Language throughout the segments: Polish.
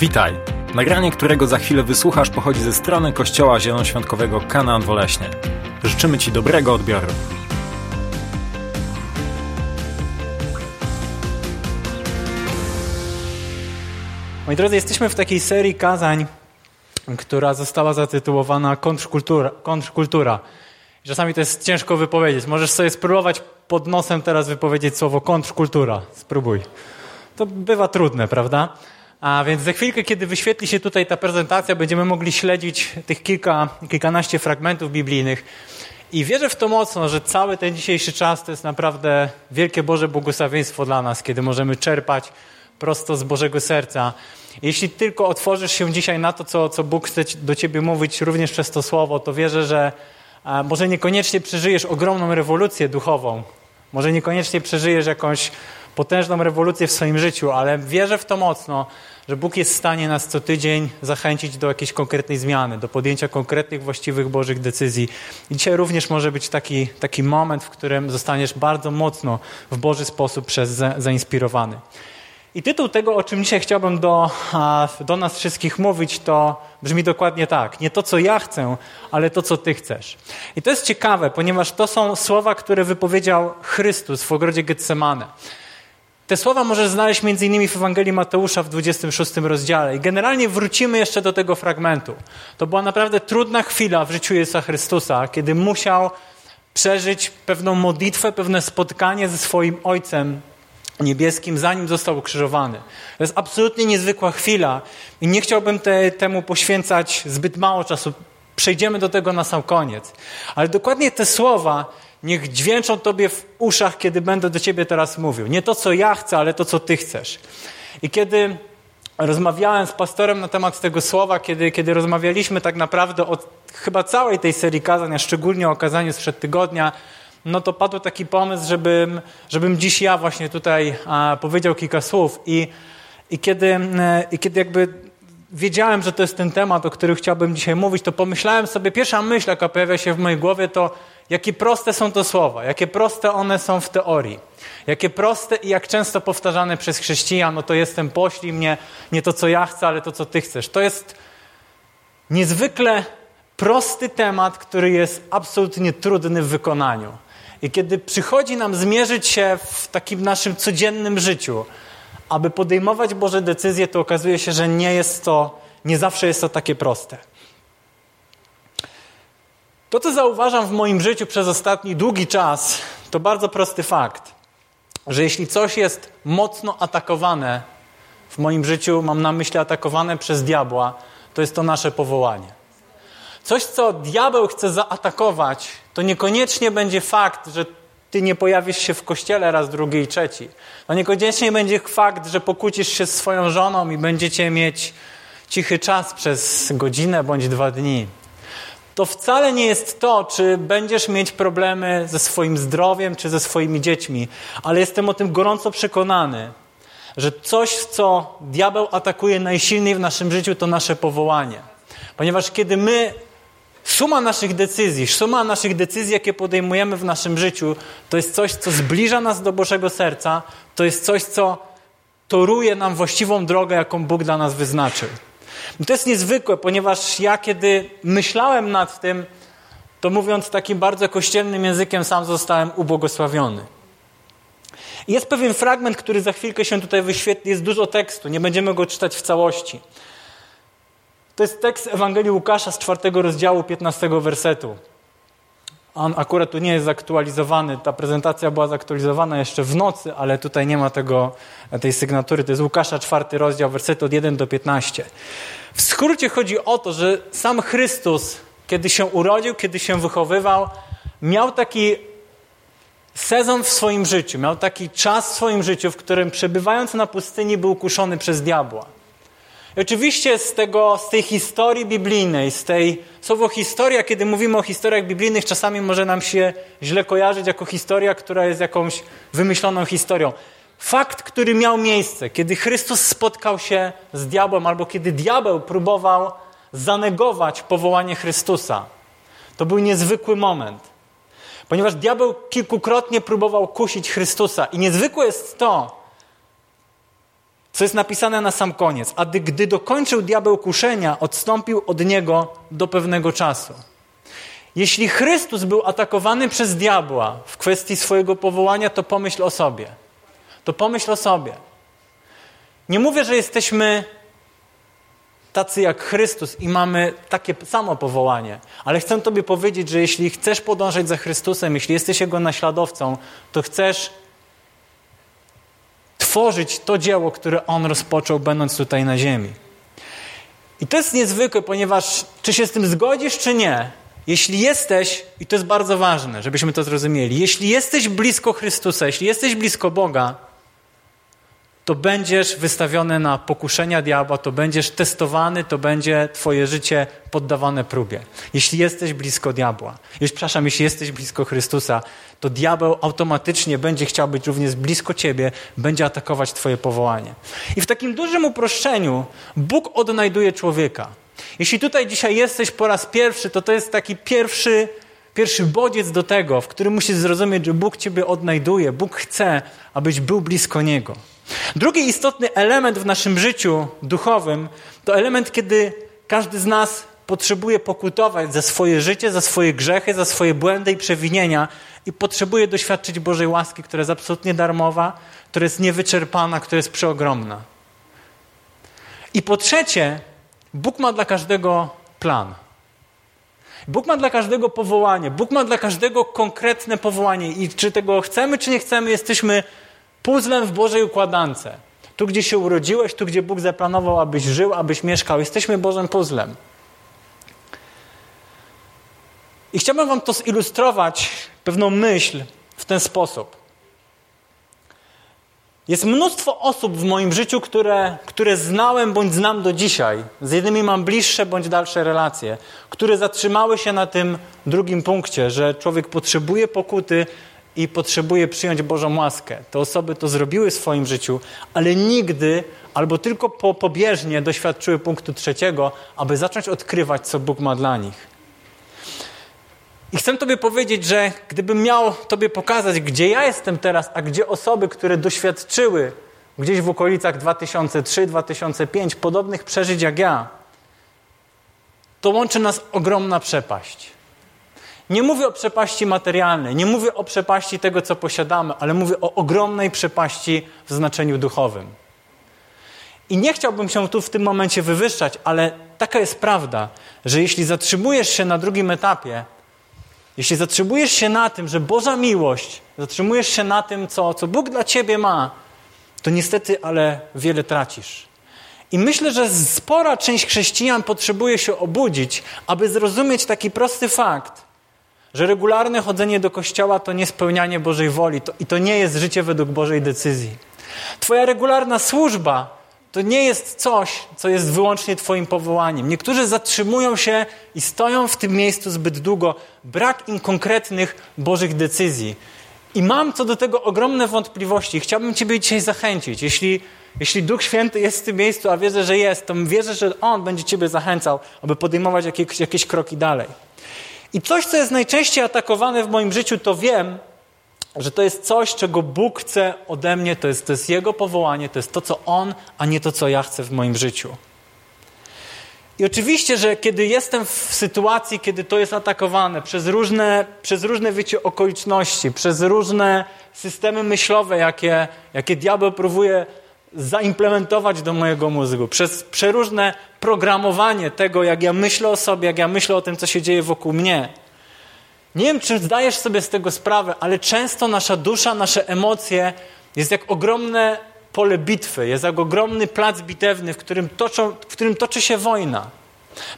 Witaj! Nagranie, którego za chwilę wysłuchasz, pochodzi ze strony Kościoła Zielonoświątkowego Kanaan Woleśnie. Życzymy Ci dobrego odbioru. Moi drodzy, jesteśmy w takiej serii kazań, która została zatytułowana Kontrkultura. kontrkultura. Czasami to jest ciężko wypowiedzieć. Możesz sobie spróbować pod nosem teraz wypowiedzieć słowo kontrkultura. Spróbuj. To bywa trudne, prawda? A więc za chwilkę, kiedy wyświetli się tutaj ta prezentacja, będziemy mogli śledzić tych kilka, kilkanaście fragmentów biblijnych. I wierzę w to mocno, że cały ten dzisiejszy czas to jest naprawdę wielkie Boże błogosławieństwo dla nas, kiedy możemy czerpać prosto z Bożego serca. Jeśli tylko otworzysz się dzisiaj na to, co, co Bóg chce do ciebie mówić, również przez to słowo, to wierzę, że może niekoniecznie przeżyjesz ogromną rewolucję duchową, może niekoniecznie przeżyjesz jakąś potężną rewolucję w swoim życiu, ale wierzę w to mocno, że Bóg jest w stanie nas co tydzień zachęcić do jakiejś konkretnej zmiany, do podjęcia konkretnych, właściwych Bożych decyzji. I dzisiaj również może być taki, taki moment, w którym zostaniesz bardzo mocno w Boży sposób przez zainspirowany. I tytuł tego, o czym dzisiaj chciałbym do, do nas wszystkich mówić, to brzmi dokładnie tak. Nie to, co ja chcę, ale to, co Ty chcesz. I to jest ciekawe, ponieważ to są słowa, które wypowiedział Chrystus w ogrodzie Getsemane. Te słowa możesz znaleźć m.in. w Ewangelii Mateusza w 26 rozdziale. I generalnie wrócimy jeszcze do tego fragmentu. To była naprawdę trudna chwila w życiu Jezusa Chrystusa, kiedy musiał przeżyć pewną modlitwę, pewne spotkanie ze swoim Ojcem niebieskim, zanim został ukrzyżowany. To jest absolutnie niezwykła chwila i nie chciałbym te, temu poświęcać zbyt mało czasu. Przejdziemy do tego na sam koniec. Ale dokładnie te słowa niech dźwięczą Tobie w uszach, kiedy będę do Ciebie teraz mówił. Nie to, co ja chcę, ale to, co Ty chcesz. I kiedy rozmawiałem z pastorem na temat tego słowa, kiedy, kiedy rozmawialiśmy tak naprawdę o chyba całej tej serii kazań, a szczególnie o kazaniu sprzed tygodnia, no to padł taki pomysł, żebym, żebym dziś ja właśnie tutaj a, powiedział kilka słów. I, i, kiedy, e, I kiedy jakby wiedziałem, że to jest ten temat, o którym chciałbym dzisiaj mówić, to pomyślałem sobie, pierwsza myśl, jaka pojawia się w mojej głowie, to jakie proste są to słowa, jakie proste one są w teorii, jakie proste i jak często powtarzane przez chrześcijan, no to jestem, poślij mnie, nie to, co ja chcę, ale to, co ty chcesz. To jest niezwykle prosty temat, który jest absolutnie trudny w wykonaniu. I kiedy przychodzi nam zmierzyć się w takim naszym codziennym życiu, aby podejmować Boże decyzje, to okazuje się, że nie jest to, nie zawsze jest to takie proste. To, co zauważam w moim życiu przez ostatni długi czas, to bardzo prosty fakt, że jeśli coś jest mocno atakowane w moim życiu, mam na myśli atakowane przez diabła, to jest to nasze powołanie. Coś, co diabeł chce zaatakować, to niekoniecznie będzie fakt, że ty nie pojawisz się w kościele raz, drugi i trzeci. To niekoniecznie będzie fakt, że pokłócisz się z swoją żoną i będziecie mieć cichy czas przez godzinę bądź dwa dni to wcale nie jest to, czy będziesz mieć problemy ze swoim zdrowiem, czy ze swoimi dziećmi, ale jestem o tym gorąco przekonany, że coś, co diabeł atakuje najsilniej w naszym życiu, to nasze powołanie. Ponieważ kiedy my, suma naszych decyzji, suma naszych decyzji, jakie podejmujemy w naszym życiu, to jest coś, co zbliża nas do Bożego serca, to jest coś, co toruje nam właściwą drogę, jaką Bóg dla nas wyznaczył. I to jest niezwykłe, ponieważ ja kiedy myślałem nad tym, to mówiąc takim bardzo kościelnym językiem, sam zostałem ubłogosławiony. I jest pewien fragment, który za chwilkę się tutaj wyświetli. Jest dużo tekstu, nie będziemy go czytać w całości. To jest tekst Ewangelii Łukasza z czwartego rozdziału, 15 wersetu. On akurat tu nie jest zaktualizowany. Ta prezentacja była zaktualizowana jeszcze w nocy, ale tutaj nie ma tego, tej sygnatury. To jest Łukasza, czwarty rozdział, wersety od 1 do 15. W skrócie chodzi o to, że sam Chrystus, kiedy się urodził, kiedy się wychowywał, miał taki sezon w swoim życiu, miał taki czas w swoim życiu, w którym przebywając na pustyni był kuszony przez diabła. Oczywiście z, tego, z tej historii biblijnej, z tej słowo historia, kiedy mówimy o historiach biblijnych, czasami może nam się źle kojarzyć jako historia, która jest jakąś wymyśloną historią. Fakt, który miał miejsce, kiedy Chrystus spotkał się z diabłem, albo kiedy diabeł próbował zanegować powołanie Chrystusa, to był niezwykły moment. Ponieważ diabeł kilkukrotnie próbował kusić Chrystusa. I niezwykłe jest to, co jest napisane na sam koniec. A gdy dokończył diabeł kuszenia, odstąpił od niego do pewnego czasu. Jeśli Chrystus był atakowany przez diabła w kwestii swojego powołania, to pomyśl o sobie. To pomyśl o sobie. Nie mówię, że jesteśmy tacy jak Chrystus i mamy takie samo powołanie, ale chcę Tobie powiedzieć, że jeśli chcesz podążać za Chrystusem, jeśli jesteś Jego naśladowcą, to chcesz tworzyć to dzieło, które On rozpoczął, będąc tutaj na ziemi. I to jest niezwykłe, ponieważ czy się z tym zgodzisz, czy nie, jeśli jesteś, i to jest bardzo ważne, żebyśmy to zrozumieli, jeśli jesteś blisko Chrystusa, jeśli jesteś blisko Boga, to będziesz wystawiony na pokuszenia diabła, to będziesz testowany, to będzie Twoje życie poddawane próbie. Jeśli jesteś blisko diabła, jeśli, przepraszam, jeśli jesteś blisko Chrystusa, to diabeł automatycznie będzie chciał być również blisko Ciebie, będzie atakować Twoje powołanie. I w takim dużym uproszczeniu Bóg odnajduje człowieka. Jeśli tutaj dzisiaj jesteś po raz pierwszy, to to jest taki pierwszy, pierwszy bodziec do tego, w którym musisz zrozumieć, że Bóg Ciebie odnajduje. Bóg chce, abyś był blisko Niego. Drugi istotny element w naszym życiu duchowym to element, kiedy każdy z nas potrzebuje pokutować za swoje życie, za swoje grzechy, za swoje błędy i przewinienia i potrzebuje doświadczyć Bożej łaski, która jest absolutnie darmowa, która jest niewyczerpana, która jest przeogromna. I po trzecie, Bóg ma dla każdego plan. Bóg ma dla każdego powołanie. Bóg ma dla każdego konkretne powołanie. I czy tego chcemy, czy nie chcemy, jesteśmy puzzlem w Bożej układance. Tu, gdzie się urodziłeś, tu, gdzie Bóg zaplanował, abyś żył, abyś mieszkał. Jesteśmy Bożym puzzlem. I chciałbym Wam to zilustrować, pewną myśl, w ten sposób. Jest mnóstwo osób w moim życiu, które, które znałem bądź znam do dzisiaj. Z jednymi mam bliższe bądź dalsze relacje, które zatrzymały się na tym drugim punkcie, że człowiek potrzebuje pokuty i potrzebuje przyjąć Bożą łaskę. Te osoby to zrobiły w swoim życiu, ale nigdy albo tylko po, pobieżnie doświadczyły punktu trzeciego, aby zacząć odkrywać, co Bóg ma dla nich. I chcę Tobie powiedzieć, że gdybym miał Tobie pokazać, gdzie ja jestem teraz, a gdzie osoby, które doświadczyły gdzieś w okolicach 2003-2005 podobnych przeżyć jak ja, to łączy nas ogromna przepaść. Nie mówię o przepaści materialnej, nie mówię o przepaści tego, co posiadamy, ale mówię o ogromnej przepaści w znaczeniu duchowym. I nie chciałbym się tu w tym momencie wywyższać, ale taka jest prawda, że jeśli zatrzymujesz się na drugim etapie, jeśli zatrzymujesz się na tym, że Boża miłość, zatrzymujesz się na tym, co, co Bóg dla ciebie ma, to niestety, ale wiele tracisz. I myślę, że spora część chrześcijan potrzebuje się obudzić, aby zrozumieć taki prosty fakt, że regularne chodzenie do kościoła to nie spełnianie Bożej woli to, i to nie jest życie według Bożej decyzji. Twoja regularna służba to nie jest coś, co jest wyłącznie Twoim powołaniem. Niektórzy zatrzymują się i stoją w tym miejscu zbyt długo. Brak im konkretnych Bożych decyzji. I mam co do tego ogromne wątpliwości. Chciałbym Ciebie dzisiaj zachęcić. Jeśli, jeśli Duch Święty jest w tym miejscu, a wierzę, że jest, to wierzę, że On będzie Ciebie zachęcał, aby podejmować jakieś, jakieś kroki dalej. I coś, co jest najczęściej atakowane w moim życiu, to wiem, że to jest coś, czego Bóg chce ode mnie, to jest, to jest Jego powołanie, to jest to, co On, a nie to, co ja chcę w moim życiu. I oczywiście, że kiedy jestem w sytuacji, kiedy to jest atakowane przez różne, przez różne wiecie, okoliczności, przez różne systemy myślowe, jakie, jakie diabeł próbuje zaimplementować do mojego mózgu, przez przeróżne programowanie tego, jak ja myślę o sobie, jak ja myślę o tym, co się dzieje wokół mnie. Nie wiem, czy zdajesz sobie z tego sprawę, ale często nasza dusza, nasze emocje jest jak ogromne pole bitwy, jest jak ogromny plac bitewny, w którym, toczą, w którym toczy się wojna.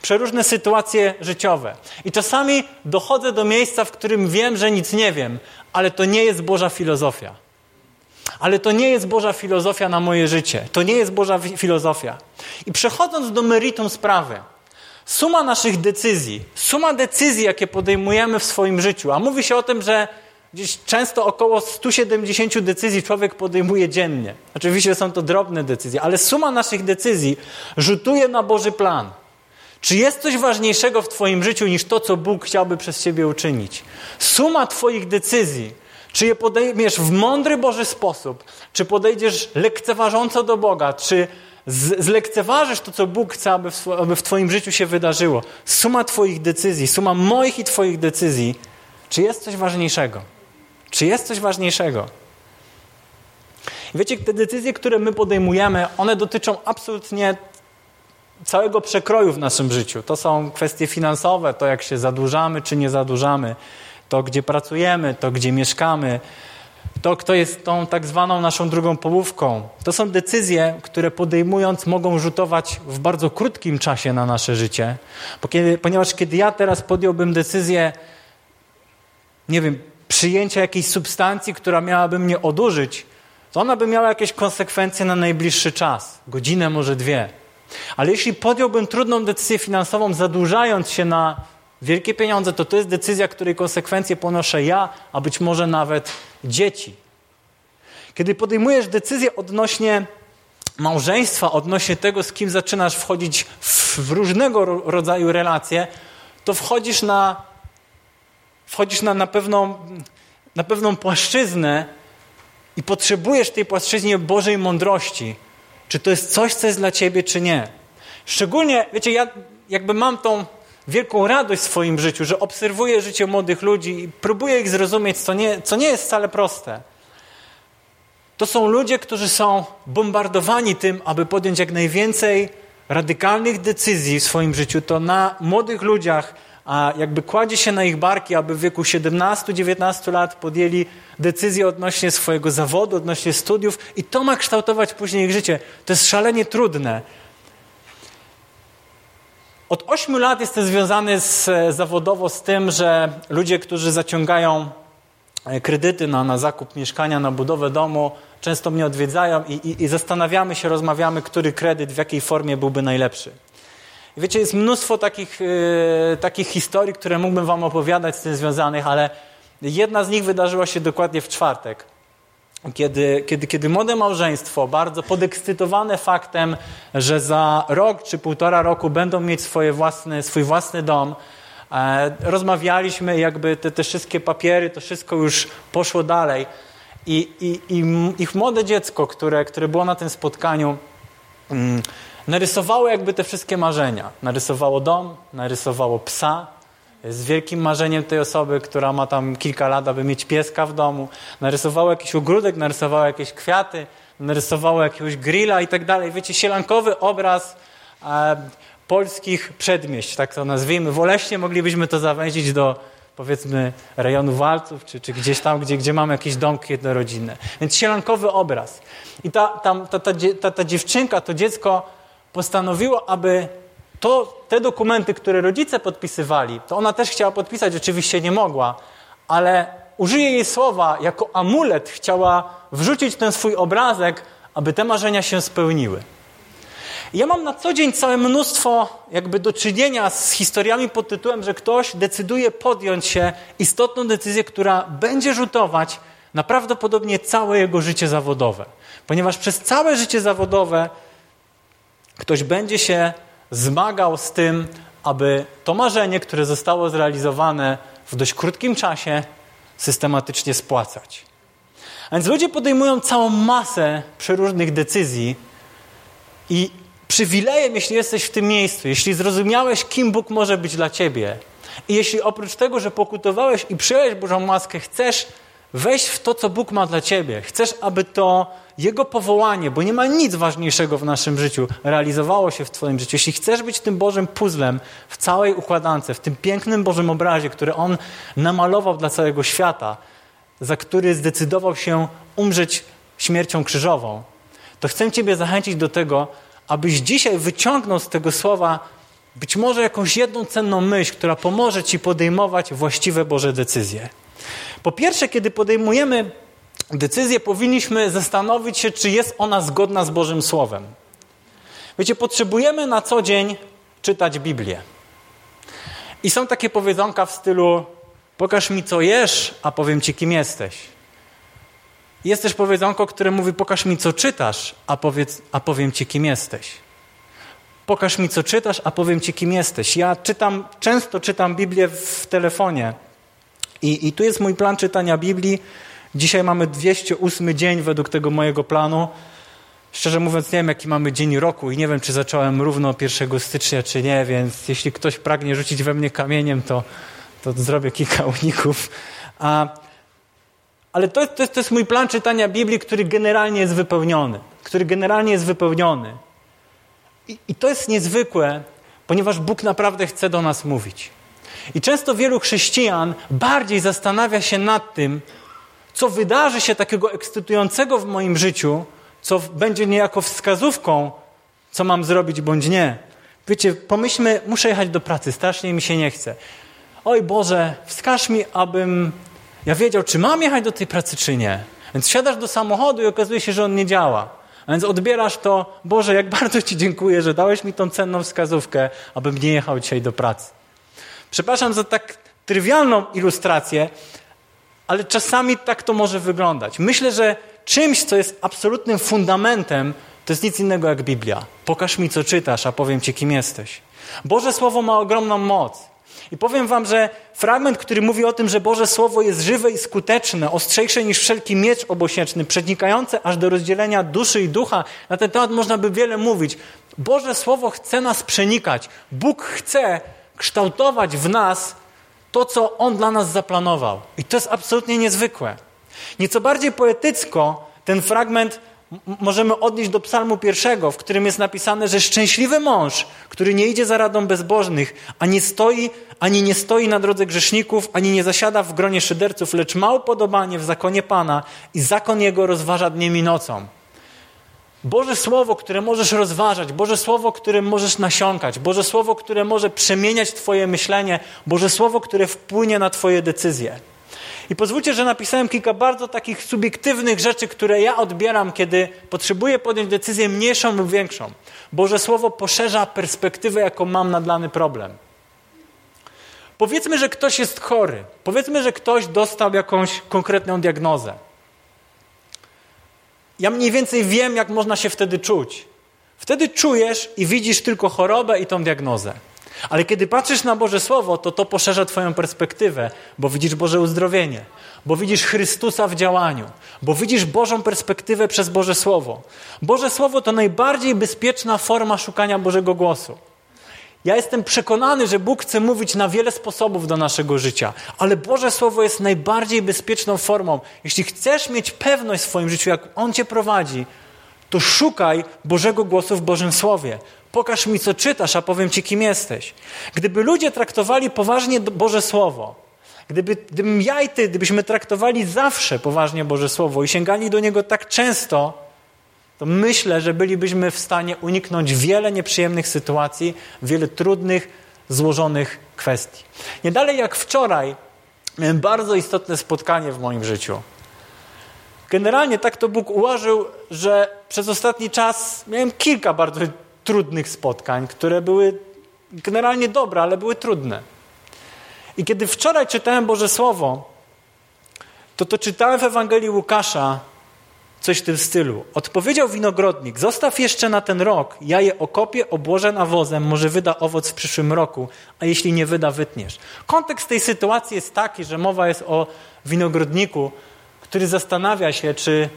Przeróżne sytuacje życiowe. I czasami dochodzę do miejsca, w którym wiem, że nic nie wiem, ale to nie jest Boża filozofia. Ale to nie jest Boża filozofia na moje życie. To nie jest Boża filozofia. I przechodząc do meritum sprawy, suma naszych decyzji, suma decyzji, jakie podejmujemy w swoim życiu, a mówi się o tym, że gdzieś często około 170 decyzji człowiek podejmuje dziennie. Oczywiście są to drobne decyzje, ale suma naszych decyzji rzutuje na Boży plan. Czy jest coś ważniejszego w Twoim życiu niż to, co Bóg chciałby przez Ciebie uczynić? Suma Twoich decyzji Czy je podejmiesz w mądry Boży sposób? Czy podejdziesz lekceważąco do Boga? Czy zlekceważysz to, co Bóg chce, aby w, aby w Twoim życiu się wydarzyło? Suma Twoich decyzji, suma moich i Twoich decyzji. Czy jest coś ważniejszego? Czy jest coś ważniejszego? Wiecie, te decyzje, które my podejmujemy, one dotyczą absolutnie całego przekroju w naszym życiu. To są kwestie finansowe, to jak się zadłużamy czy nie zadłużamy, to gdzie pracujemy, to gdzie mieszkamy, to kto jest tą tak zwaną naszą drugą połówką. To są decyzje, które podejmując mogą rzutować w bardzo krótkim czasie na nasze życie, kiedy, ponieważ kiedy ja teraz podjąłbym decyzję, nie wiem, przyjęcia jakiejś substancji, która miałaby mnie odurzyć, to ona by miała jakieś konsekwencje na najbliższy czas, godzinę, może dwie. Ale jeśli podjąłbym trudną decyzję finansową, zadłużając się na wielkie pieniądze, to to jest decyzja, której konsekwencje ponoszę ja, a być może nawet dzieci. Kiedy podejmujesz decyzję odnośnie małżeństwa, odnośnie tego, z kim zaczynasz wchodzić w różnego rodzaju relacje, to wchodzisz na, wchodzisz na, na, pewną, na pewną płaszczyznę i potrzebujesz tej płaszczyźnie Bożej mądrości. Czy to jest coś, co jest dla ciebie, czy nie. Szczególnie, wiecie, ja jakby mam tą wielką radość w swoim życiu, że obserwuję życie młodych ludzi i próbuję ich zrozumieć, co nie, co nie jest wcale proste. To są ludzie, którzy są bombardowani tym, aby podjąć jak najwięcej radykalnych decyzji w swoim życiu. To na młodych ludziach a jakby kładzie się na ich barki, aby w wieku 17-19 lat podjęli decyzję odnośnie swojego zawodu, odnośnie studiów i to ma kształtować później ich życie. To jest szalenie trudne. Od 8 lat jestem związany z, zawodowo z tym, że ludzie, którzy zaciągają e, kredyty na, na zakup mieszkania, na budowę domu, często mnie odwiedzają i, i, i zastanawiamy się, rozmawiamy, który kredyt w jakiej formie byłby najlepszy. I wiecie, jest mnóstwo takich, yy, takich historii, które mógłbym wam opowiadać z tym związanych, ale jedna z nich wydarzyła się dokładnie w czwartek. Kiedy, kiedy, kiedy młode małżeństwo, bardzo podekscytowane faktem, że za rok czy półtora roku będą mieć swoje własne, swój własny dom, e, rozmawialiśmy, jakby te, te wszystkie papiery, to wszystko już poszło dalej. I, i, i ich młode dziecko, które, które było na tym spotkaniu, mm, narysowało jakby te wszystkie marzenia. Narysowało dom, narysowało psa, z wielkim marzeniem tej osoby, która ma tam kilka lat, aby mieć pieska w domu. Narysowało jakiś ogródek, narysowało jakieś kwiaty, narysowało jakiegoś grilla i tak dalej. Wiecie, sielankowy obraz e, polskich przedmieść, tak to nazwijmy. Woleśnie moglibyśmy to zawęzić do powiedzmy rejonu Walców, czy, czy gdzieś tam, gdzie, gdzie mamy jakieś domki jednorodzinne. Więc sielankowy obraz. I ta, ta, ta, ta, ta dziewczynka, to dziecko postanowiło, aby to, te dokumenty, które rodzice podpisywali, to ona też chciała podpisać, oczywiście nie mogła, ale użyje jej słowa jako amulet, chciała wrzucić ten swój obrazek, aby te marzenia się spełniły. Ja mam na co dzień całe mnóstwo jakby do czynienia z historiami pod tytułem, że ktoś decyduje podjąć się istotną decyzję, która będzie rzutować na prawdopodobnie całe jego życie zawodowe. Ponieważ przez całe życie zawodowe ktoś będzie się zmagał z tym, aby to marzenie, które zostało zrealizowane w dość krótkim czasie, systematycznie spłacać. A więc ludzie podejmują całą masę przeróżnych decyzji i przywilejem, jeśli jesteś w tym miejscu, jeśli zrozumiałeś, kim Bóg może być dla ciebie i jeśli oprócz tego, że pokutowałeś i przyjąłeś Bożą łaskę, chcesz wejść w to, co Bóg ma dla ciebie, chcesz, aby to jego powołanie, bo nie ma nic ważniejszego w naszym życiu, realizowało się w Twoim życiu. Jeśli chcesz być tym Bożym puzzlem w całej układance, w tym pięknym Bożym obrazie, który On namalował dla całego świata, za który zdecydował się umrzeć śmiercią krzyżową, to chcę Ciebie zachęcić do tego, abyś dzisiaj wyciągnął z tego słowa być może jakąś jedną cenną myśl, która pomoże Ci podejmować właściwe Boże decyzje. Po pierwsze, kiedy podejmujemy decyzję, powinniśmy zastanowić się, czy jest ona zgodna z Bożym Słowem. Wiecie, potrzebujemy na co dzień czytać Biblię. I są takie powiedzonka w stylu: Pokaż mi, co jesz, a powiem ci, kim jesteś. Jest też powiedzonko, które mówi: Pokaż mi, co czytasz, a, powiedz, a powiem ci, kim jesteś. Pokaż mi, co czytasz, a powiem ci, kim jesteś. Ja czytam, często czytam Biblię w telefonie. I, I tu jest mój plan czytania Biblii. Dzisiaj mamy 208 dzień według tego mojego planu. Szczerze mówiąc, nie wiem, jaki mamy dzień roku i nie wiem, czy zacząłem równo 1 stycznia, czy nie, więc jeśli ktoś pragnie rzucić we mnie kamieniem, to, to zrobię kilka uników. A, ale to, to, to jest mój plan czytania Biblii, który generalnie jest wypełniony. Który generalnie jest wypełniony. I, I to jest niezwykłe, ponieważ Bóg naprawdę chce do nas mówić. I często wielu chrześcijan bardziej zastanawia się nad tym, co wydarzy się takiego ekscytującego w moim życiu, co będzie niejako wskazówką, co mam zrobić bądź nie. Wiecie, pomyślmy, muszę jechać do pracy, strasznie mi się nie chce. Oj Boże, wskaż mi, abym ja wiedział, czy mam jechać do tej pracy, czy nie. Więc siadasz do samochodu i okazuje się, że on nie działa. A więc odbierasz to, Boże, jak bardzo Ci dziękuję, że dałeś mi tą cenną wskazówkę, abym nie jechał dzisiaj do pracy. Przepraszam za tak trywialną ilustrację, ale czasami tak to może wyglądać. Myślę, że czymś, co jest absolutnym fundamentem, to jest nic innego jak Biblia. Pokaż mi, co czytasz, a powiem ci, kim jesteś. Boże Słowo ma ogromną moc. I powiem wam, że fragment, który mówi o tym, że Boże Słowo jest żywe i skuteczne, ostrzejsze niż wszelki miecz obosieczny, przenikające aż do rozdzielenia duszy i ducha, na ten temat można by wiele mówić. Boże Słowo chce nas przenikać. Bóg chce kształtować w nas to, co On dla nas zaplanował. I to jest absolutnie niezwykłe. Nieco bardziej poetycko ten fragment możemy odnieść do psalmu pierwszego, w którym jest napisane, że szczęśliwy mąż, który nie idzie za radą bezbożnych, ani, stoi, ani nie stoi na drodze grzeszników, ani nie zasiada w gronie szyderców, lecz ma upodobanie w zakonie Pana i zakon Jego rozważa dniem i nocą. Boże Słowo, które możesz rozważać, Boże Słowo, którym możesz nasiąkać, Boże Słowo, które może przemieniać Twoje myślenie, Boże Słowo, które wpłynie na Twoje decyzje. I pozwólcie, że napisałem kilka bardzo takich subiektywnych rzeczy, które ja odbieram, kiedy potrzebuję podjąć decyzję mniejszą lub większą. Boże Słowo poszerza perspektywę, jaką mam na dany problem. Powiedzmy, że ktoś jest chory. Powiedzmy, że ktoś dostał jakąś konkretną diagnozę. Ja mniej więcej wiem, jak można się wtedy czuć. Wtedy czujesz i widzisz tylko chorobę i tą diagnozę. Ale kiedy patrzysz na Boże Słowo, to to poszerza Twoją perspektywę, bo widzisz Boże uzdrowienie, bo widzisz Chrystusa w działaniu, bo widzisz Bożą perspektywę przez Boże Słowo. Boże Słowo to najbardziej bezpieczna forma szukania Bożego głosu. Ja jestem przekonany, że Bóg chce mówić na wiele sposobów do naszego życia, ale Boże Słowo jest najbardziej bezpieczną formą. Jeśli chcesz mieć pewność w swoim życiu, jak On cię prowadzi, to szukaj Bożego głosu w Bożym Słowie. Pokaż mi, co czytasz, a powiem ci, kim jesteś. Gdyby ludzie traktowali poważnie Boże Słowo, gdyby, gdybym ja i ty, gdybyśmy traktowali zawsze poważnie Boże Słowo i sięgali do niego tak często, to myślę, że bylibyśmy w stanie uniknąć wiele nieprzyjemnych sytuacji, wiele trudnych, złożonych kwestii. Nie dalej jak wczoraj miałem bardzo istotne spotkanie w moim życiu. Generalnie tak to Bóg ułożył, że przez ostatni czas miałem kilka bardzo trudnych spotkań, które były generalnie dobre, ale były trudne. I kiedy wczoraj czytałem Boże Słowo, to to czytałem w Ewangelii Łukasza coś w tym stylu. Odpowiedział winogrodnik, zostaw jeszcze na ten rok, ja je okopię, obłożę nawozem, może wyda owoc w przyszłym roku, a jeśli nie wyda, wytniesz. Kontekst tej sytuacji jest taki, że mowa jest o winogrodniku, który zastanawia się, czy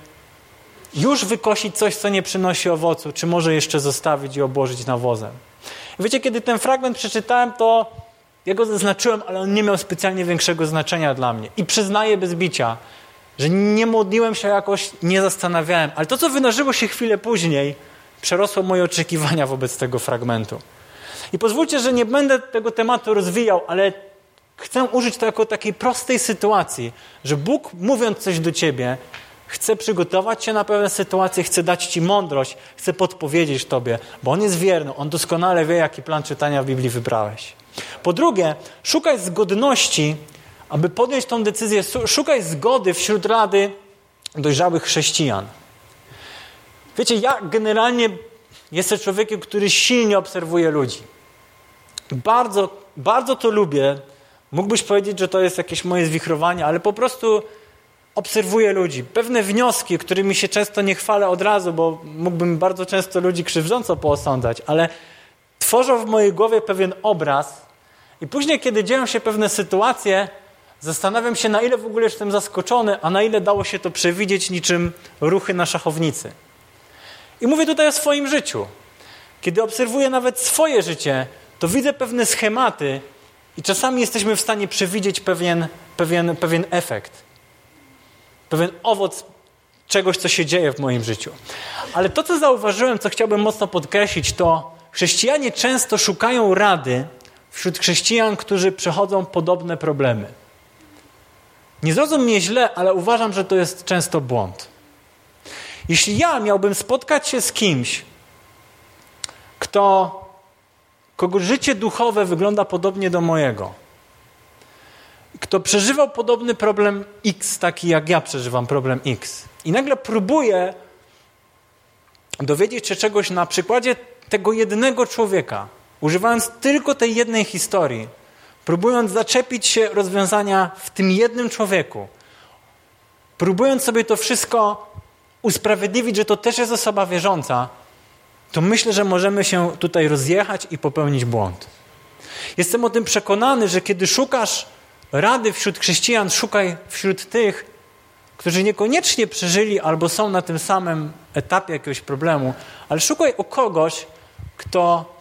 już wykosić coś, co nie przynosi owocu, czy może jeszcze zostawić i obłożyć nawozem. Wiecie, kiedy ten fragment przeczytałem, to ja go zaznaczyłem, ale on nie miał specjalnie większego znaczenia dla mnie. I przyznaję bez bicia, że nie modliłem się jakoś, nie zastanawiałem. Ale to, co wydarzyło się chwilę później, przerosło moje oczekiwania wobec tego fragmentu. I pozwólcie, że nie będę tego tematu rozwijał, ale chcę użyć to jako takiej prostej sytuacji, że Bóg, mówiąc coś do ciebie, chce przygotować cię na pewne sytuacje, chce dać ci mądrość, chce podpowiedzieć tobie, bo On jest wierny, On doskonale wie, jaki plan czytania w Biblii wybrałeś. Po drugie, szukaj zgodności aby podjąć tą decyzję, szukaj zgody wśród rady dojrzałych chrześcijan. Wiecie, ja generalnie jestem człowiekiem, który silnie obserwuje ludzi. Bardzo, bardzo to lubię. Mógłbyś powiedzieć, że to jest jakieś moje zwichrowanie, ale po prostu obserwuję ludzi. Pewne wnioski, którymi się często nie chwalę od razu, bo mógłbym bardzo często ludzi krzywdząco poosądzać, ale tworzą w mojej głowie pewien obraz i później, kiedy dzieją się pewne sytuacje, Zastanawiam się, na ile w ogóle jestem zaskoczony, a na ile dało się to przewidzieć niczym ruchy na szachownicy. I mówię tutaj o swoim życiu. Kiedy obserwuję nawet swoje życie, to widzę pewne schematy i czasami jesteśmy w stanie przewidzieć pewien, pewien, pewien efekt, pewien owoc czegoś, co się dzieje w moim życiu. Ale to, co zauważyłem, co chciałbym mocno podkreślić, to chrześcijanie często szukają rady wśród chrześcijan, którzy przechodzą podobne problemy. Nie zrozum mnie źle, ale uważam, że to jest często błąd. Jeśli ja miałbym spotkać się z kimś, kto, kogo życie duchowe wygląda podobnie do mojego, kto przeżywał podobny problem X, taki jak ja przeżywam problem X, i nagle próbuję dowiedzieć się czegoś na przykładzie tego jednego człowieka, używając tylko tej jednej historii, próbując zaczepić się rozwiązania w tym jednym człowieku, próbując sobie to wszystko usprawiedliwić, że to też jest osoba wierząca, to myślę, że możemy się tutaj rozjechać i popełnić błąd. Jestem o tym przekonany, że kiedy szukasz rady wśród chrześcijan, szukaj wśród tych, którzy niekoniecznie przeżyli albo są na tym samym etapie jakiegoś problemu, ale szukaj u kogoś, kto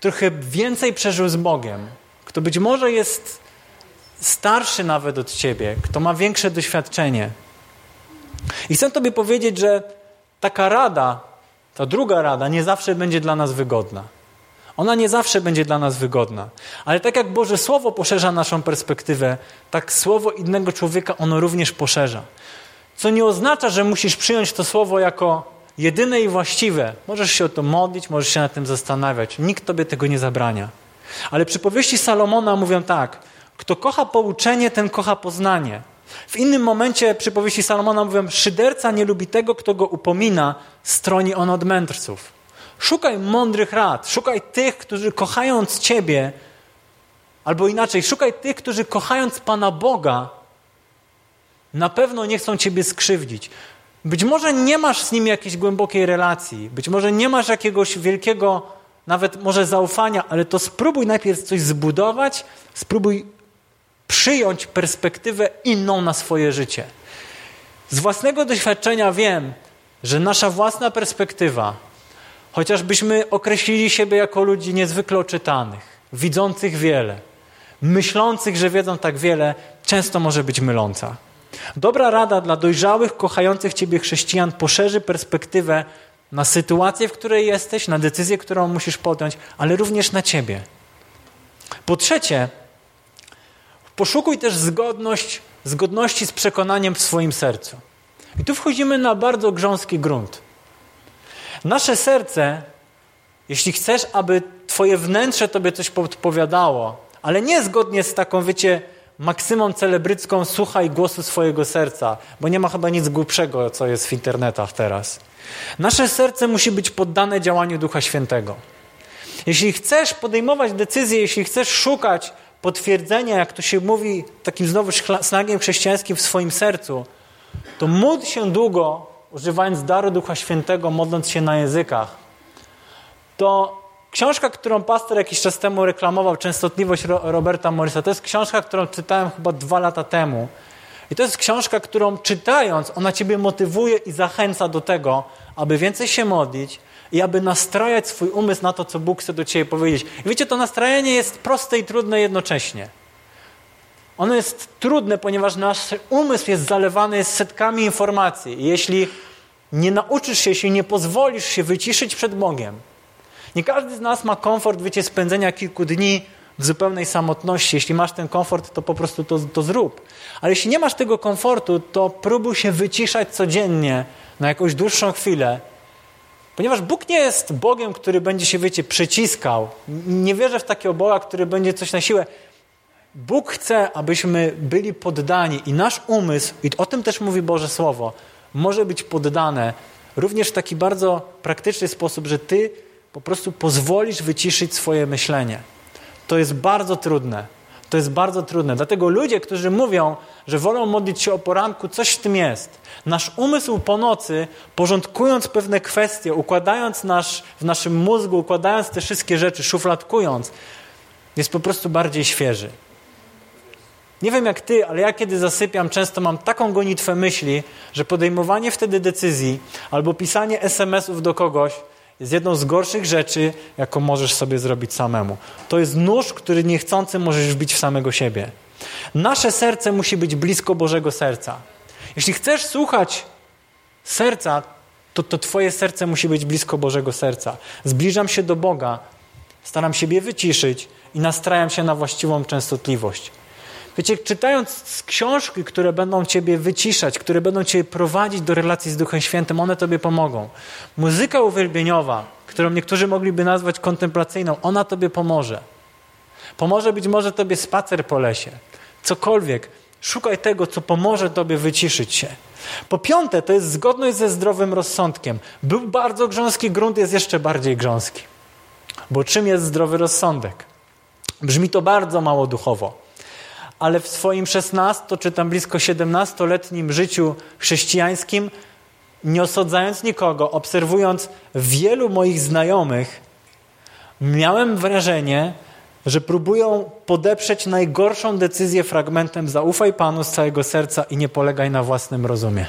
trochę więcej przeżył z Bogiem, kto być może jest starszy nawet od ciebie, kto ma większe doświadczenie. I chcę Tobie powiedzieć, że taka rada, ta druga rada, nie zawsze będzie dla nas wygodna. Ona nie zawsze będzie dla nas wygodna. Ale tak jak Boże Słowo poszerza naszą perspektywę, tak Słowo innego człowieka ono również poszerza. Co nie oznacza, że musisz przyjąć to Słowo jako jedyne i właściwe. Możesz się o to modlić, możesz się nad tym zastanawiać. Nikt Tobie tego nie zabrania. Ale przypowieści Salomona mówią tak. Kto kocha pouczenie, ten kocha poznanie. W innym momencie przypowieści Salomona mówią, szyderca nie lubi tego, kto go upomina, stroni on od mędrców. Szukaj mądrych rad, szukaj tych, którzy kochając Ciebie, albo inaczej, szukaj tych, którzy kochając Pana Boga, na pewno nie chcą Ciebie skrzywdzić. Być może nie masz z nim jakiejś głębokiej relacji, być może nie masz jakiegoś wielkiego, nawet może zaufania, ale to spróbuj najpierw coś zbudować, spróbuj przyjąć perspektywę inną na swoje życie. Z własnego doświadczenia wiem, że nasza własna perspektywa, chociażbyśmy określili siebie jako ludzi niezwykle oczytanych, widzących wiele, myślących, że wiedzą tak wiele, często może być myląca. Dobra rada dla dojrzałych, kochających Ciebie chrześcijan poszerzy perspektywę na sytuację, w której jesteś, na decyzję, którą musisz podjąć, ale również na Ciebie. Po trzecie, poszukuj też zgodność, zgodności z przekonaniem w swoim sercu. I tu wchodzimy na bardzo grząski grunt. Nasze serce, jeśli chcesz, aby Twoje wnętrze Tobie coś podpowiadało, ale nie zgodnie z taką, wiecie, maksymą celebrycką słuchaj głosu swojego serca, bo nie ma chyba nic głupszego, co jest w internetach teraz. Nasze serce musi być poddane działaniu Ducha Świętego. Jeśli chcesz podejmować decyzje, jeśli chcesz szukać potwierdzenia, jak to się mówi takim znowu snagiem chrześcijańskim w swoim sercu, to módl się długo, używając daru Ducha Świętego, modląc się na językach. To Książka, którą pastor jakiś czas temu reklamował, Częstotliwość Roberta Morrisa, to jest książka, którą czytałem chyba dwa lata temu. I to jest książka, którą czytając, ona ciebie motywuje i zachęca do tego, aby więcej się modlić i aby nastrajać swój umysł na to, co Bóg chce do ciebie powiedzieć. I wiecie, to nastrajanie jest proste i trudne jednocześnie. Ono jest trudne, ponieważ nasz umysł jest zalewany setkami informacji. I jeśli nie nauczysz się, jeśli nie pozwolisz się wyciszyć przed Bogiem, nie każdy z nas ma komfort, wiecie, spędzenia kilku dni w zupełnej samotności. Jeśli masz ten komfort, to po prostu to, to zrób. Ale jeśli nie masz tego komfortu, to próbuj się wyciszać codziennie na jakąś dłuższą chwilę. Ponieważ Bóg nie jest Bogiem, który będzie się, wiecie, przyciskał. Nie wierzę w takiego Boga, który będzie coś na siłę. Bóg chce, abyśmy byli poddani i nasz umysł, i o tym też mówi Boże Słowo, może być poddane również w taki bardzo praktyczny sposób, że Ty po prostu pozwolisz wyciszyć swoje myślenie. To jest bardzo trudne. To jest bardzo trudne. Dlatego ludzie, którzy mówią, że wolą modlić się o poranku, coś w tym jest. Nasz umysł po nocy, porządkując pewne kwestie, układając nasz, w naszym mózgu, układając te wszystkie rzeczy, szufladkując, jest po prostu bardziej świeży. Nie wiem jak ty, ale ja kiedy zasypiam, często mam taką gonitwę myśli, że podejmowanie wtedy decyzji albo pisanie SMS-ów do kogoś jest jedną z gorszych rzeczy, jaką możesz sobie zrobić samemu. To jest nóż, który niechcący możesz wbić w samego siebie. Nasze serce musi być blisko Bożego serca. Jeśli chcesz słuchać serca, to, to Twoje serce musi być blisko Bożego serca. Zbliżam się do Boga, staram siebie wyciszyć i nastrajam się na właściwą częstotliwość. Wiecie, czytając książki, które będą Ciebie wyciszać, które będą Ciebie prowadzić do relacji z Duchem Świętym, one Tobie pomogą. Muzyka uwielbieniowa, którą niektórzy mogliby nazwać kontemplacyjną, ona Tobie pomoże. Pomoże być może Tobie spacer po lesie. Cokolwiek. Szukaj tego, co pomoże Tobie wyciszyć się. Po piąte, to jest zgodność ze zdrowym rozsądkiem. Był bardzo grząski grunt, jest jeszcze bardziej grząski. Bo czym jest zdrowy rozsądek? Brzmi to bardzo mało duchowo ale w swoim 16 czy tam blisko 17-letnim życiu chrześcijańskim, nie osądzając nikogo, obserwując wielu moich znajomych, miałem wrażenie, że próbują podeprzeć najgorszą decyzję fragmentem zaufaj Panu z całego serca i nie polegaj na własnym rozumie.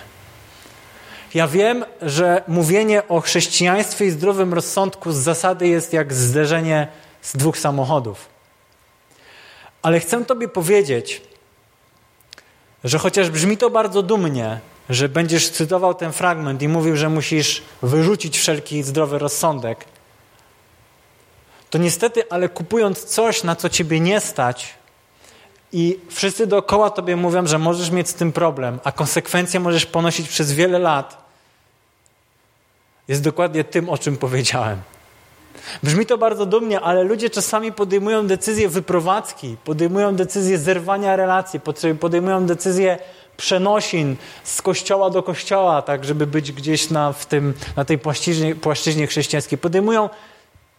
Ja wiem, że mówienie o chrześcijaństwie i zdrowym rozsądku z zasady jest jak zderzenie z dwóch samochodów. Ale chcę Tobie powiedzieć, że chociaż brzmi to bardzo dumnie, że będziesz cytował ten fragment i mówił, że musisz wyrzucić wszelki zdrowy rozsądek, to niestety, ale kupując coś, na co Ciebie nie stać, i wszyscy dookoła Tobie mówią, że możesz mieć z tym problem, a konsekwencje możesz ponosić przez wiele lat, jest dokładnie tym, o czym powiedziałem. Brzmi to bardzo dumnie, ale ludzie czasami podejmują decyzje wyprowadzki, podejmują decyzje zerwania relacji, podejmują decyzje przenosin z kościoła do kościoła, tak żeby być gdzieś na, w tym, na tej płaszczyźnie, płaszczyźnie chrześcijańskiej. Podejmują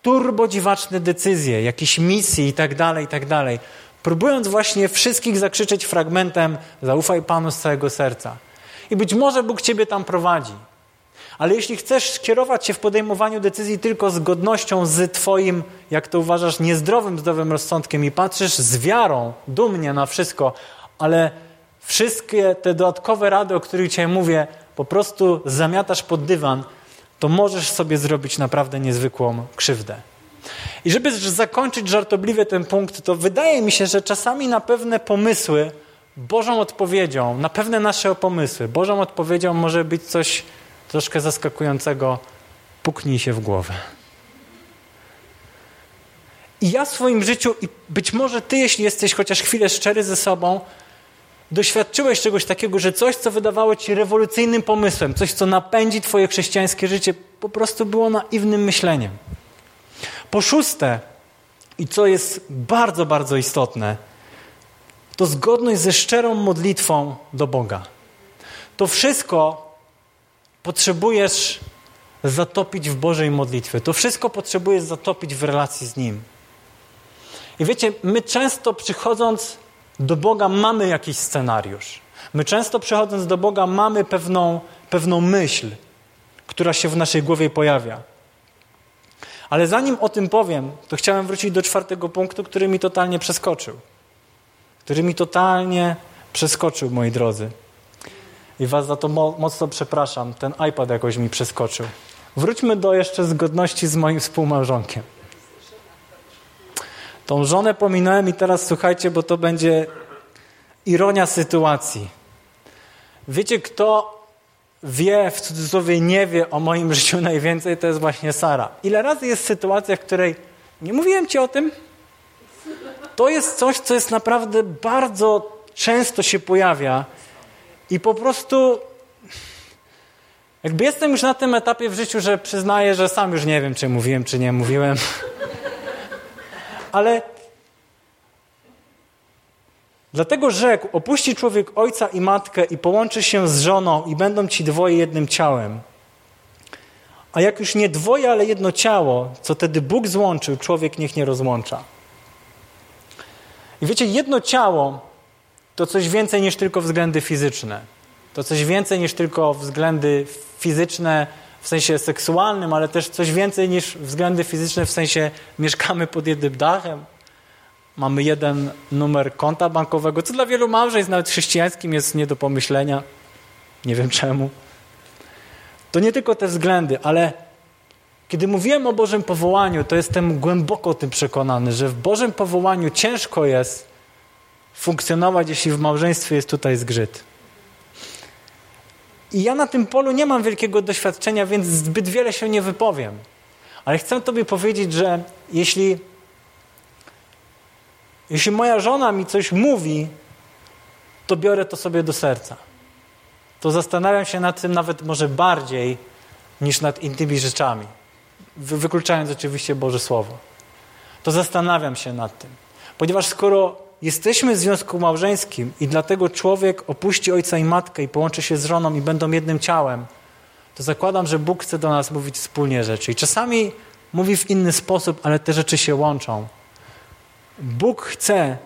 turbodziwaczne decyzje, jakieś misje i tak dalej, i tak dalej. Próbując właśnie wszystkich zakrzyczeć fragmentem zaufaj Panu z całego serca. I być może Bóg Ciebie tam prowadzi. Ale jeśli chcesz skierować się w podejmowaniu decyzji tylko z godnością, z Twoim, jak to uważasz, niezdrowym, zdrowym rozsądkiem i patrzysz z wiarą, dumnie na wszystko, ale wszystkie te dodatkowe rady, o których dzisiaj mówię, po prostu zamiatasz pod dywan, to możesz sobie zrobić naprawdę niezwykłą krzywdę. I żeby zakończyć żartobliwie ten punkt, to wydaje mi się, że czasami na pewne pomysły Bożą odpowiedzią, na pewne nasze pomysły, Bożą odpowiedzią może być coś troszkę zaskakującego, puknij się w głowę. I ja w swoim życiu, i być może ty, jeśli jesteś chociaż chwilę szczery ze sobą, doświadczyłeś czegoś takiego, że coś, co wydawało ci rewolucyjnym pomysłem, coś, co napędzi twoje chrześcijańskie życie, po prostu było naiwnym myśleniem. Po szóste, i co jest bardzo, bardzo istotne, to zgodność ze szczerą modlitwą do Boga. To wszystko potrzebujesz zatopić w Bożej modlitwie. To wszystko potrzebujesz zatopić w relacji z Nim. I wiecie, my często przychodząc do Boga mamy jakiś scenariusz. My często przychodząc do Boga mamy pewną, pewną myśl, która się w naszej głowie pojawia. Ale zanim o tym powiem, to chciałem wrócić do czwartego punktu, który mi totalnie przeskoczył. Który mi totalnie przeskoczył, moi drodzy. I Was za to mo mocno przepraszam. Ten iPad jakoś mi przeskoczył. Wróćmy do jeszcze zgodności z moim współmałżonkiem. Tą żonę pominąłem i teraz słuchajcie, bo to będzie ironia sytuacji. Wiecie, kto wie, w cudzysłowie nie wie o moim życiu najwięcej, to jest właśnie Sara. Ile razy jest sytuacja, w której nie mówiłem ci o tym? To jest coś, co jest naprawdę bardzo często się pojawia i po prostu jakby jestem już na tym etapie w życiu, że przyznaję, że sam już nie wiem, czy mówiłem, czy nie mówiłem. Ale dlatego rzekł, opuści człowiek ojca i matkę i połączy się z żoną i będą ci dwoje jednym ciałem. A jak już nie dwoje, ale jedno ciało, co wtedy Bóg złączył, człowiek niech nie rozłącza. I wiecie, jedno ciało to coś więcej niż tylko względy fizyczne. To coś więcej niż tylko względy fizyczne w sensie seksualnym, ale też coś więcej niż względy fizyczne w sensie mieszkamy pod jednym dachem, mamy jeden numer konta bankowego, co dla wielu małżeństw, nawet chrześcijańskim, jest nie do pomyślenia. Nie wiem czemu. To nie tylko te względy, ale kiedy mówiłem o Bożym powołaniu, to jestem głęboko tym przekonany, że w Bożym powołaniu ciężko jest funkcjonować, jeśli w małżeństwie jest tutaj zgrzyt. I ja na tym polu nie mam wielkiego doświadczenia, więc zbyt wiele się nie wypowiem. Ale chcę Tobie powiedzieć, że jeśli, jeśli moja żona mi coś mówi, to biorę to sobie do serca. To zastanawiam się nad tym nawet może bardziej niż nad innymi rzeczami. Wykluczając oczywiście Boże Słowo. To zastanawiam się nad tym. Ponieważ skoro jesteśmy w związku małżeńskim i dlatego człowiek opuści ojca i matkę i połączy się z żoną i będą jednym ciałem, to zakładam, że Bóg chce do nas mówić wspólnie rzeczy. I czasami mówi w inny sposób, ale te rzeczy się łączą. Bóg chce,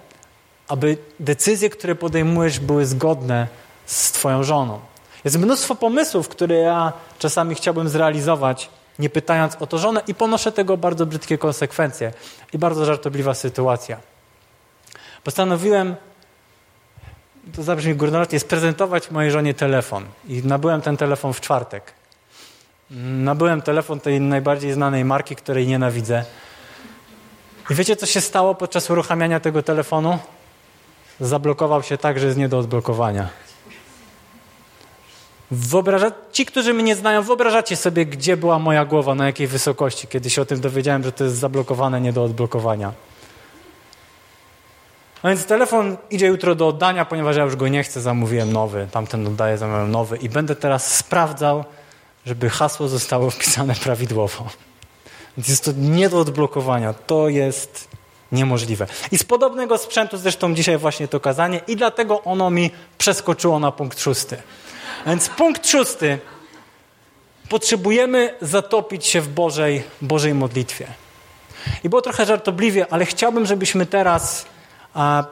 aby decyzje, które podejmujesz, były zgodne z Twoją żoną. Jest mnóstwo pomysłów, które ja czasami chciałbym zrealizować, nie pytając o to żonę, i ponoszę tego bardzo brzydkie konsekwencje. I bardzo żartobliwa sytuacja. Postanowiłem, to zabrzmi górnolotnie, sprezentować mojej żonie telefon. I nabyłem ten telefon w czwartek. Nabyłem telefon tej najbardziej znanej marki, której nienawidzę. I wiecie, co się stało podczas uruchamiania tego telefonu? Zablokował się tak, że jest nie do odblokowania. Wyobraża... Ci, którzy mnie znają, wyobrażacie sobie, gdzie była moja głowa, na jakiej wysokości, kiedy się o tym dowiedziałem, że to jest zablokowane nie do odblokowania. No więc telefon idzie jutro do oddania, ponieważ ja już go nie chcę, zamówiłem nowy, tamten oddaję, zamówiłem nowy i będę teraz sprawdzał, żeby hasło zostało wpisane prawidłowo. Więc jest to nie do odblokowania. To jest niemożliwe. I z podobnego sprzętu zresztą dzisiaj właśnie to kazanie i dlatego ono mi przeskoczyło na punkt szósty. Więc punkt szósty. Potrzebujemy zatopić się w Bożej, Bożej modlitwie. I było trochę żartobliwie, ale chciałbym, żebyśmy teraz a,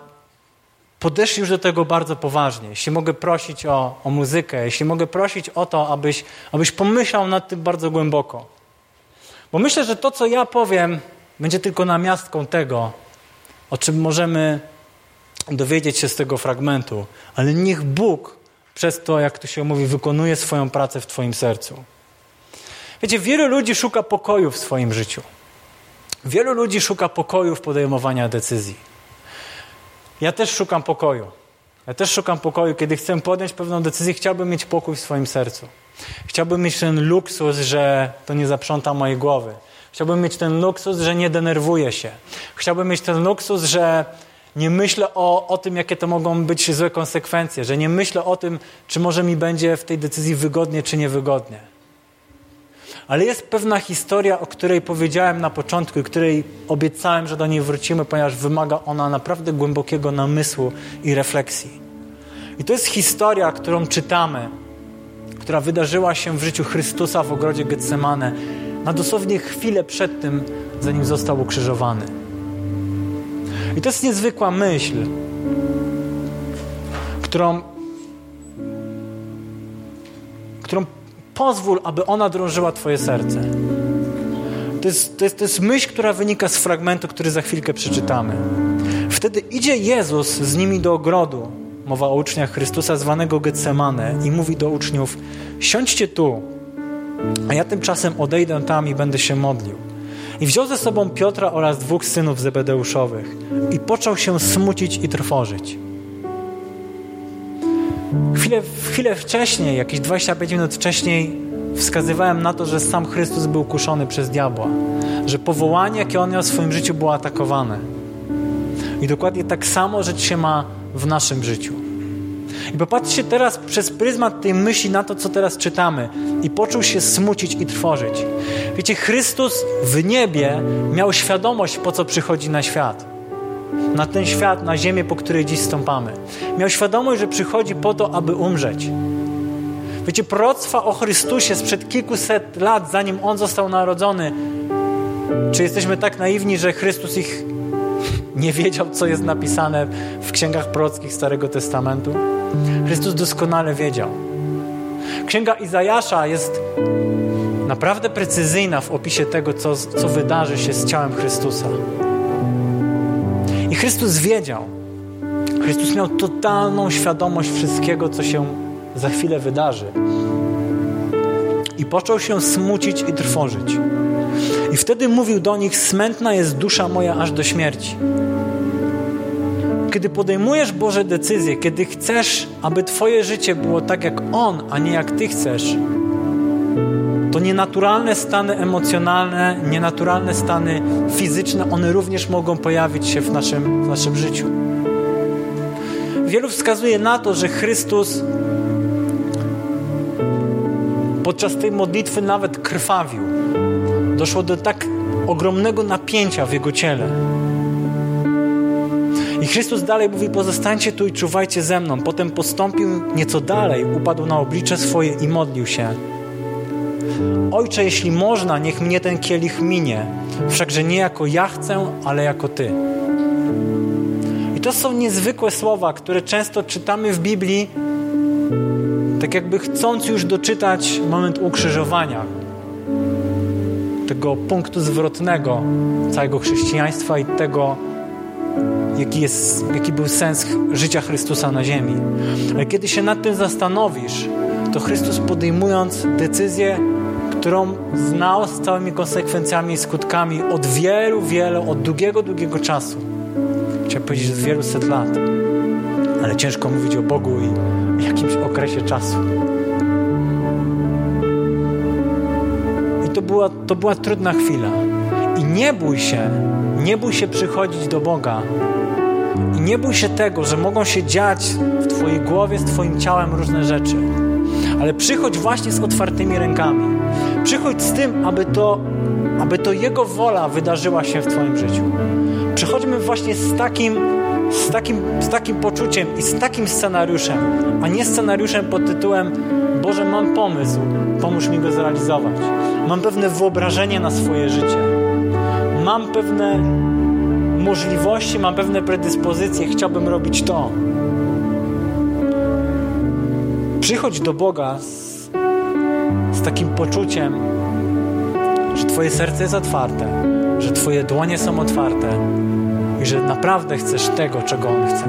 podeszli już do tego bardzo poważnie. Jeśli mogę prosić o, o muzykę, jeśli mogę prosić o to, abyś, abyś pomyślał nad tym bardzo głęboko. Bo myślę, że to, co ja powiem, będzie tylko namiastką tego, o czym możemy dowiedzieć się z tego fragmentu. Ale niech Bóg przez to, jak to się mówi, wykonuje swoją pracę w Twoim sercu. Wiecie, wielu ludzi szuka pokoju w swoim życiu. Wielu ludzi szuka pokoju w podejmowaniu decyzji. Ja też szukam pokoju. Ja też szukam pokoju. Kiedy chcę podjąć pewną decyzję, chciałbym mieć pokój w swoim sercu. Chciałbym mieć ten luksus, że to nie zaprząta mojej głowy. Chciałbym mieć ten luksus, że nie denerwuję się. Chciałbym mieć ten luksus, że nie myślę o, o tym, jakie to mogą być złe konsekwencje, że nie myślę o tym, czy może mi będzie w tej decyzji wygodnie, czy niewygodnie. Ale jest pewna historia, o której powiedziałem na początku i której obiecałem, że do niej wrócimy, ponieważ wymaga ona naprawdę głębokiego namysłu i refleksji. I to jest historia, którą czytamy, która wydarzyła się w życiu Chrystusa w ogrodzie Getsemane, na dosłownie chwilę przed tym, zanim został ukrzyżowany. I to jest niezwykła myśl, którą, którą pozwól, aby ona drążyła Twoje serce. To jest, to, jest, to jest myśl, która wynika z fragmentu, który za chwilkę przeczytamy. Wtedy idzie Jezus z nimi do ogrodu, mowa o uczniach Chrystusa, zwanego Getsemane, i mówi do uczniów: Siądźcie tu, a ja tymczasem odejdę tam i będę się modlił. I wziął ze sobą Piotra oraz dwóch synów Zebedeuszowych i począł się smucić i trwożyć. Chwilę, chwilę wcześniej, jakieś 25 minut wcześniej, wskazywałem na to, że sam Chrystus był kuszony przez diabła, że powołanie, jakie on miał w swoim życiu, było atakowane. I dokładnie tak samo rzecz się ma w naszym życiu. I popatrzcie teraz przez pryzmat tej myśli na to, co teraz czytamy. I poczuł się smucić i trwożyć. Wiecie, Chrystus w niebie miał świadomość, po co przychodzi na świat. Na ten świat, na ziemię, po której dziś stąpamy. Miał świadomość, że przychodzi po to, aby umrzeć. Wiecie, proroctwa o Chrystusie sprzed kilkuset lat, zanim On został narodzony, czy jesteśmy tak naiwni, że Chrystus ich nie wiedział, co jest napisane w księgach prorockich Starego Testamentu? Chrystus doskonale wiedział. Księga Izajasza jest naprawdę precyzyjna w opisie tego, co, co wydarzy się z ciałem Chrystusa. I Chrystus wiedział. Chrystus miał totalną świadomość wszystkiego, co się za chwilę wydarzy. I począł się smucić i trwożyć. I wtedy mówił do nich: Smętna jest dusza moja aż do śmierci. Kiedy podejmujesz Boże decyzje, kiedy chcesz, aby Twoje życie było tak jak On, a nie jak Ty chcesz, to nienaturalne stany emocjonalne, nienaturalne stany fizyczne, one również mogą pojawić się w naszym, w naszym życiu. Wielu wskazuje na to, że Chrystus podczas tej modlitwy nawet krwawił. Doszło do tak ogromnego napięcia w jego ciele. I Chrystus dalej mówi: Pozostańcie tu i czuwajcie ze mną. Potem postąpił nieco dalej, upadł na oblicze swoje i modlił się. Ojcze, jeśli można, niech mnie ten kielich minie, wszakże nie jako ja chcę, ale jako Ty. I to są niezwykłe słowa, które często czytamy w Biblii, tak jakby chcąc już doczytać moment ukrzyżowania, tego punktu zwrotnego całego chrześcijaństwa i tego, jaki, jest, jaki był sens życia Chrystusa na ziemi. Ale kiedy się nad tym zastanowisz, to Chrystus podejmując decyzję, którą znał z całymi konsekwencjami i skutkami od wielu, wielu, od długiego, długiego czasu. Chciałem powiedzieć, z wielu set lat. Ale ciężko mówić o Bogu i jakimś okresie czasu. I to była, to była trudna chwila. I nie bój się, nie bój się przychodzić do Boga. I nie bój się tego, że mogą się dziać w Twojej głowie, z Twoim ciałem różne rzeczy. Ale przychodź właśnie z otwartymi rękami. Przychodź z tym, aby to, aby to Jego wola wydarzyła się w Twoim życiu. Przychodźmy właśnie z takim, z, takim, z takim poczuciem i z takim scenariuszem, a nie scenariuszem pod tytułem Boże, mam pomysł, pomóż mi go zrealizować. Mam pewne wyobrażenie na swoje życie. Mam pewne możliwości, mam pewne predyspozycje, chciałbym robić to. Przychodź do Boga takim poczuciem, że Twoje serce jest otwarte, że Twoje dłonie są otwarte i że naprawdę chcesz tego, czego On chce.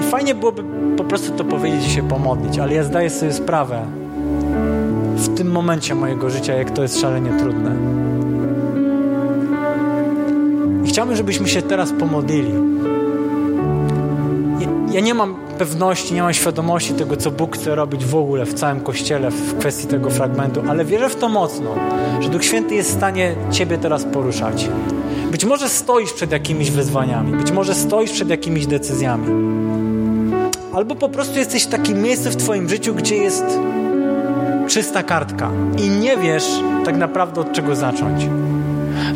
I fajnie byłoby po prostu to powiedzieć i się pomodlić, ale ja zdaję sobie sprawę w tym momencie mojego życia, jak to jest szalenie trudne. I chciałbym, żebyśmy się teraz pomodlili. Ja nie mam pewności, nie mam świadomości tego, co Bóg chce robić w ogóle w całym Kościele w kwestii tego fragmentu, ale wierzę w to mocno, że Duch Święty jest w stanie Ciebie teraz poruszać. Być może stoisz przed jakimiś wyzwaniami, być może stoisz przed jakimiś decyzjami, albo po prostu jesteś w takim miejscu w Twoim życiu, gdzie jest czysta kartka i nie wiesz tak naprawdę od czego zacząć.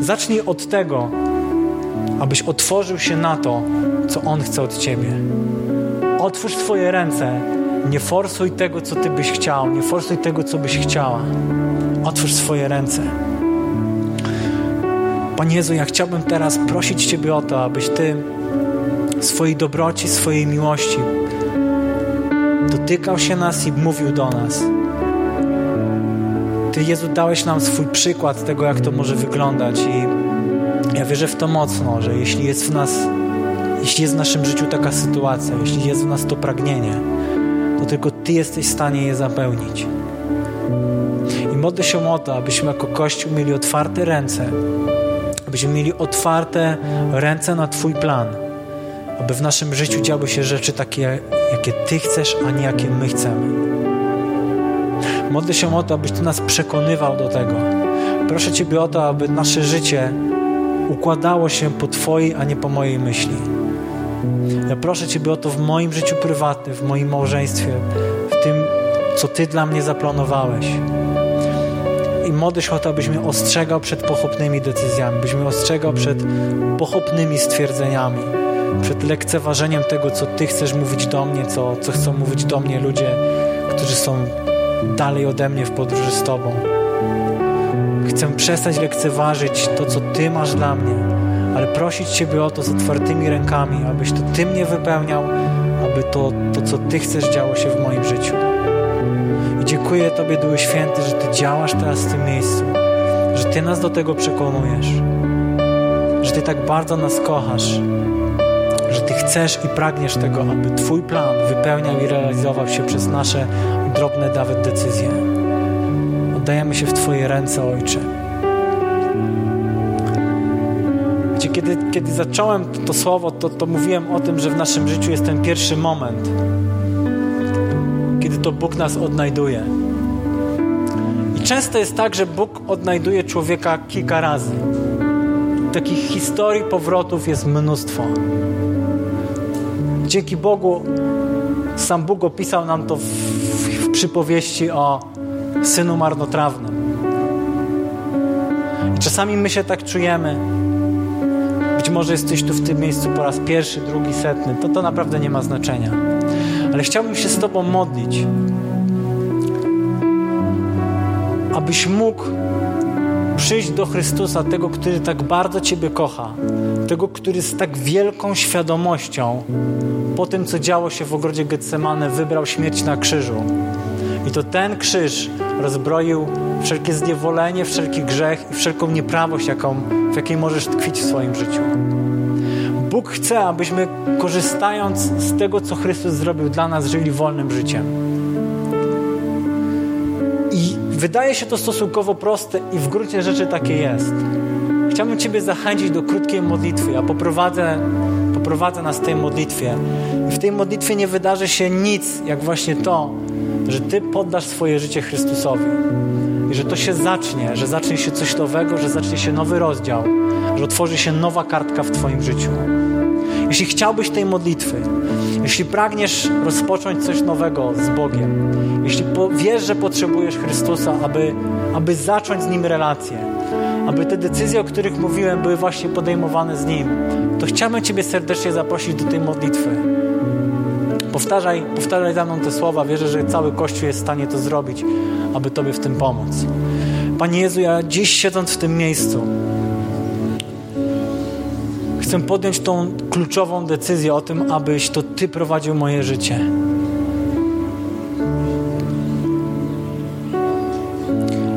Zacznij od tego, abyś otworzył się na to, co On chce od Ciebie. Otwórz Twoje ręce. Nie forsuj tego, co Ty byś chciał. Nie forsuj tego, co byś chciała. Otwórz swoje ręce. Panie Jezu, ja chciałbym teraz prosić Ciebie o to, abyś Ty swojej dobroci, swojej miłości dotykał się nas i mówił do nas. Ty, Jezu, dałeś nam swój przykład tego, jak to może wyglądać i ja wierzę w to mocno, że jeśli jest w nas, jeśli jest w naszym życiu taka sytuacja, jeśli jest w nas to pragnienie, to tylko Ty jesteś w stanie je zapełnić. I modlę się o to, abyśmy jako Kościół mieli otwarte ręce, abyśmy mieli otwarte ręce na Twój plan, aby w naszym życiu działy się rzeczy takie, jakie Ty chcesz, a nie jakie my chcemy. Modlę się o to, abyś Ty nas przekonywał do tego. Proszę Ciebie o to, aby nasze życie układało się po Twojej, a nie po mojej myśli. Proszę Ciebie o to w moim życiu prywatnym, w moim małżeństwie, w tym, co Ty dla mnie zaplanowałeś. I modlę się o to, abyś mnie ostrzegał przed pochopnymi decyzjami, byś mnie ostrzegał przed pochopnymi stwierdzeniami, przed lekceważeniem tego, co Ty chcesz mówić do mnie, co, co chcą mówić do mnie ludzie, którzy są dalej ode mnie w podróży z Tobą. Chcę przestać lekceważyć to, co Ty masz dla mnie, ale prosić Ciebie o to z otwartymi rękami, abyś to Ty mnie wypełniał, aby to, to co Ty chcesz, działo się w moim życiu. I dziękuję Tobie, Duchu Święty, że Ty działasz teraz w tym miejscu, że Ty nas do tego przekonujesz. że Ty tak bardzo nas kochasz, że Ty chcesz i pragniesz tego, aby Twój plan wypełniał i realizował się przez nasze drobne nawet decyzje. Oddajemy się w Twoje ręce, Ojcze. Wiecie, kiedy, kiedy zacząłem to słowo, to, to mówiłem o tym, że w naszym życiu jest ten pierwszy moment, kiedy to Bóg nas odnajduje. I często jest tak, że Bóg odnajduje człowieka kilka razy. Takich historii powrotów jest mnóstwo. Dzięki Bogu sam Bóg opisał nam to w, w, w przypowieści o synu marnotrawnym. I czasami my się tak czujemy. Może jesteś tu w tym miejscu po raz pierwszy, drugi, setny. To to naprawdę nie ma znaczenia. Ale chciałbym się z Tobą modlić, abyś mógł przyjść do Chrystusa, tego, który tak bardzo Ciebie kocha, tego, który z tak wielką świadomością po tym, co działo się w ogrodzie Getsemane, wybrał śmierć na krzyżu. I to ten krzyż rozbroił wszelkie zniewolenie, wszelki grzech i wszelką nieprawość, jaką, w jakiej możesz tkwić w swoim życiu. Bóg chce, abyśmy korzystając z tego, co Chrystus zrobił dla nas, żyli wolnym życiem. I wydaje się to stosunkowo proste i w gruncie rzeczy takie jest. Chciałbym Ciebie zachęcić do krótkiej modlitwy. Ja poprowadzę, poprowadzę nas w tej modlitwie. I w tej modlitwie nie wydarzy się nic, jak właśnie to, że Ty poddasz swoje życie Chrystusowi. I że to się zacznie, że zacznie się coś nowego, że zacznie się nowy rozdział, że otworzy się nowa kartka w Twoim życiu. Jeśli chciałbyś tej modlitwy, jeśli pragniesz rozpocząć coś nowego z Bogiem, jeśli wiesz, że potrzebujesz Chrystusa, aby, aby zacząć z Nim relację, aby te decyzje, o których mówiłem, były właśnie podejmowane z Nim, to chciałbym Ciebie serdecznie zaprosić do tej modlitwy. Powtarzaj, powtarzaj za mną te słowa. Wierzę, że cały Kościół jest w stanie to zrobić, aby Tobie w tym pomóc. Panie Jezu, ja dziś siedząc w tym miejscu, chcę podjąć tą kluczową decyzję o tym, abyś to Ty prowadził moje życie.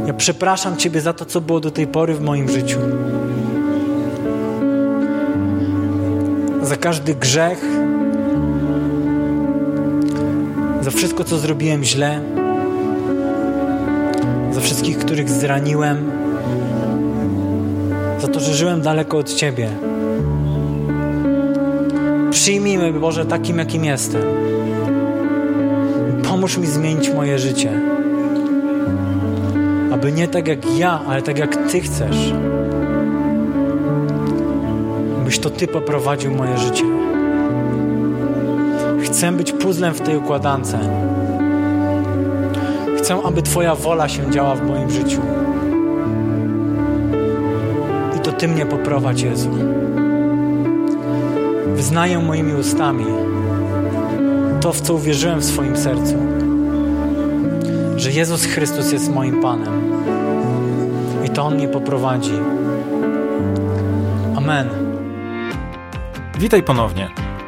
Ja przepraszam Ciebie za to, co było do tej pory w moim życiu. Za każdy grzech, za wszystko, co zrobiłem źle, za wszystkich, których zraniłem, za to, że żyłem daleko od Ciebie. Przyjmij mnie, Boże, takim, jakim jestem. Pomóż mi zmienić moje życie. Aby nie tak jak ja, ale tak jak Ty chcesz. Byś to Ty poprowadził moje życie. Chcę być puzzlem w tej układance. Chcę, aby Twoja wola się działa w moim życiu. I to Ty mnie poprowadź, Jezu. Wyznaję moimi ustami to, w co uwierzyłem w swoim sercu, że Jezus Chrystus jest moim Panem i to On mnie poprowadzi. Amen. Witaj ponownie.